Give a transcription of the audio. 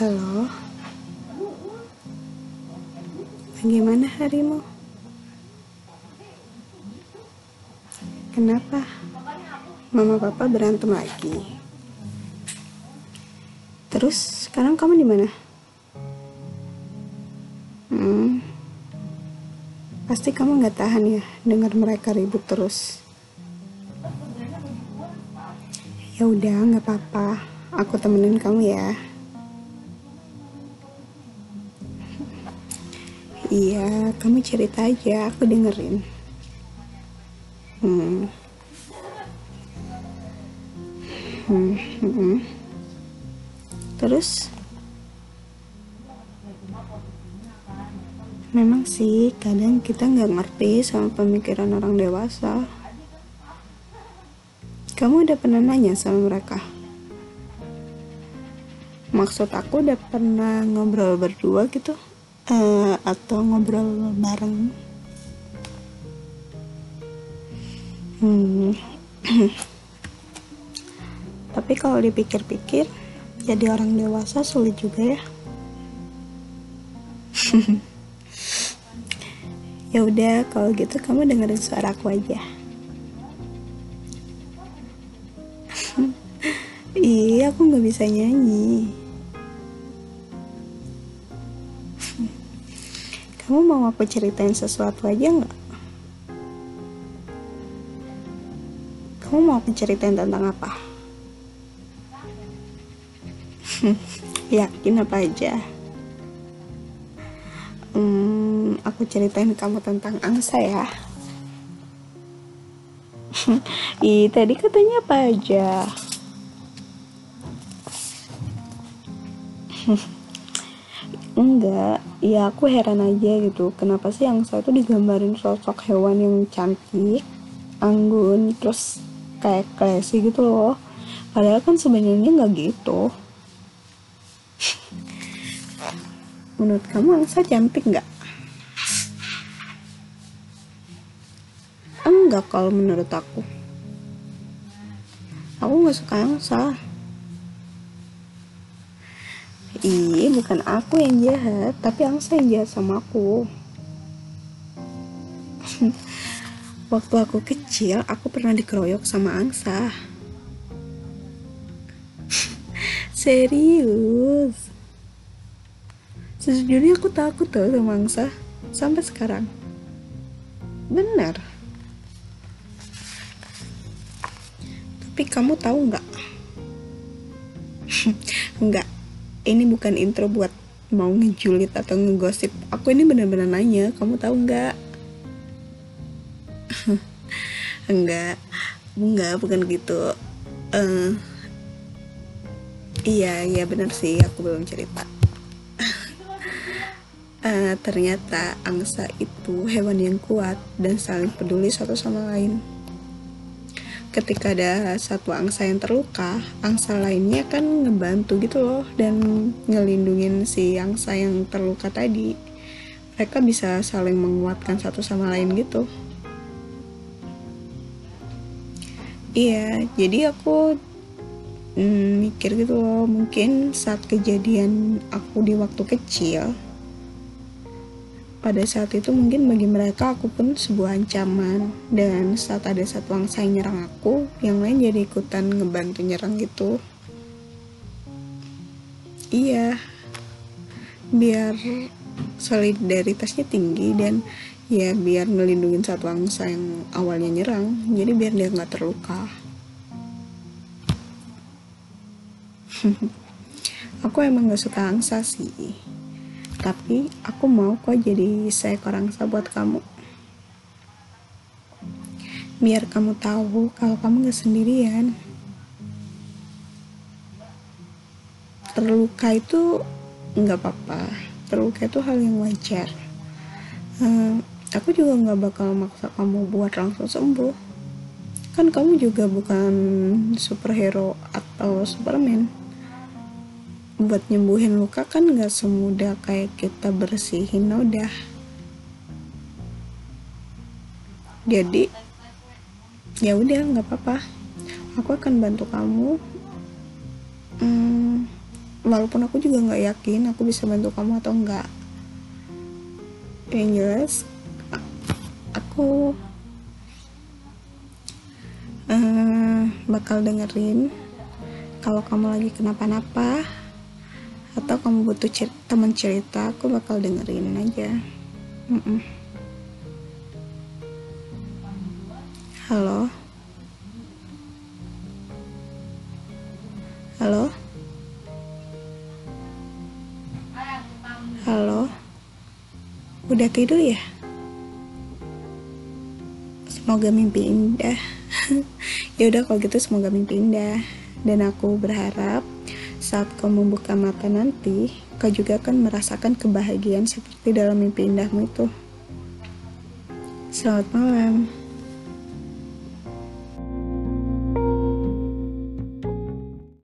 Halo. Bagaimana harimu? Kenapa? Mama papa berantem lagi. Terus sekarang kamu di mana? Hmm. Pasti kamu nggak tahan ya dengar mereka ribut terus. Ya udah, nggak apa-apa. Aku temenin kamu ya. Iya, kamu cerita aja, aku dengerin. Hmm. Hmm, hmm, hmm. Terus? Memang sih, kadang kita nggak ngerti sama pemikiran orang dewasa. Kamu udah pernah nanya sama mereka? Maksud aku udah pernah ngobrol berdua gitu? Eh, atau ngobrol bareng? Hmm. Tapi kalau dipikir-pikir, jadi orang dewasa sulit juga ya. ya udah, kalau gitu kamu dengerin suara aku aja. iya, aku nggak bisa nyanyi. Kamu mau aku ceritain sesuatu aja nggak? Kamu mau aku ceritain tentang apa? Yakin apa aja? Hmm, aku ceritain kamu tentang angsa ya. Ih, tadi katanya apa aja? Enggak, ya aku heran aja gitu. Kenapa sih angsa itu digambarin sosok hewan yang cantik, anggun, terus kayak classy gitu loh. Padahal kan sebenarnya nggak gitu. Menurut kamu angsa cantik nggak? Enggak kalau menurut aku. Aku nggak suka angsa. Iya, bukan aku yang jahat, tapi angsa yang jahat sama aku. Waktu aku kecil, aku pernah dikeroyok sama angsa. Serius. Sejujurnya aku takut tuh sama angsa. Sampai sekarang. Benar. Tapi kamu tahu nggak? Enggak, ini bukan intro buat mau ngejulit atau ngegosip. Aku ini benar-benar nanya, kamu tahu nggak? enggak, enggak, bukan gitu. Uh, iya, iya benar sih, aku belum cerita. uh, ternyata angsa itu hewan yang kuat dan saling peduli satu sama lain ketika ada satu angsa yang terluka, angsa lainnya kan ngebantu gitu loh dan ngelindungin si angsa yang terluka tadi. Mereka bisa saling menguatkan satu sama lain gitu. Iya, jadi aku mm, mikir gitu loh, mungkin saat kejadian aku di waktu kecil, pada saat itu mungkin bagi mereka aku pun sebuah ancaman. Dan saat ada satu angsa yang nyerang aku yang lain jadi ikutan ngebantu nyerang gitu. Iya. Biar solidaritasnya tinggi dan ya biar ngelindungin satu angsa yang awalnya nyerang. Jadi biar dia nggak terluka. Aku emang gak suka angsa sih tapi aku mau kok jadi seekor angsa buat kamu. Biar kamu tahu kalau kamu gak sendirian. Terluka itu nggak apa-apa. Terluka itu hal yang wajar. Uh, aku juga nggak bakal maksa kamu buat langsung sembuh. Kan kamu juga bukan superhero atau superman buat nyembuhin luka kan gak semudah kayak kita bersihin noda jadi ya udah nggak apa-apa. Aku akan bantu kamu. Hmm, walaupun aku juga nggak yakin aku bisa bantu kamu atau enggak yang jelas aku uh, bakal dengerin kalau kamu lagi kenapa-napa kamu butuh cer teman cerita aku bakal dengerin aja mm -mm. halo halo Halo, udah tidur ya? Semoga mimpi indah. ya udah kalau gitu semoga mimpi indah. Dan aku berharap saat kau membuka mata nanti, kau juga akan merasakan kebahagiaan seperti dalam mimpi indahmu itu. Selamat malam.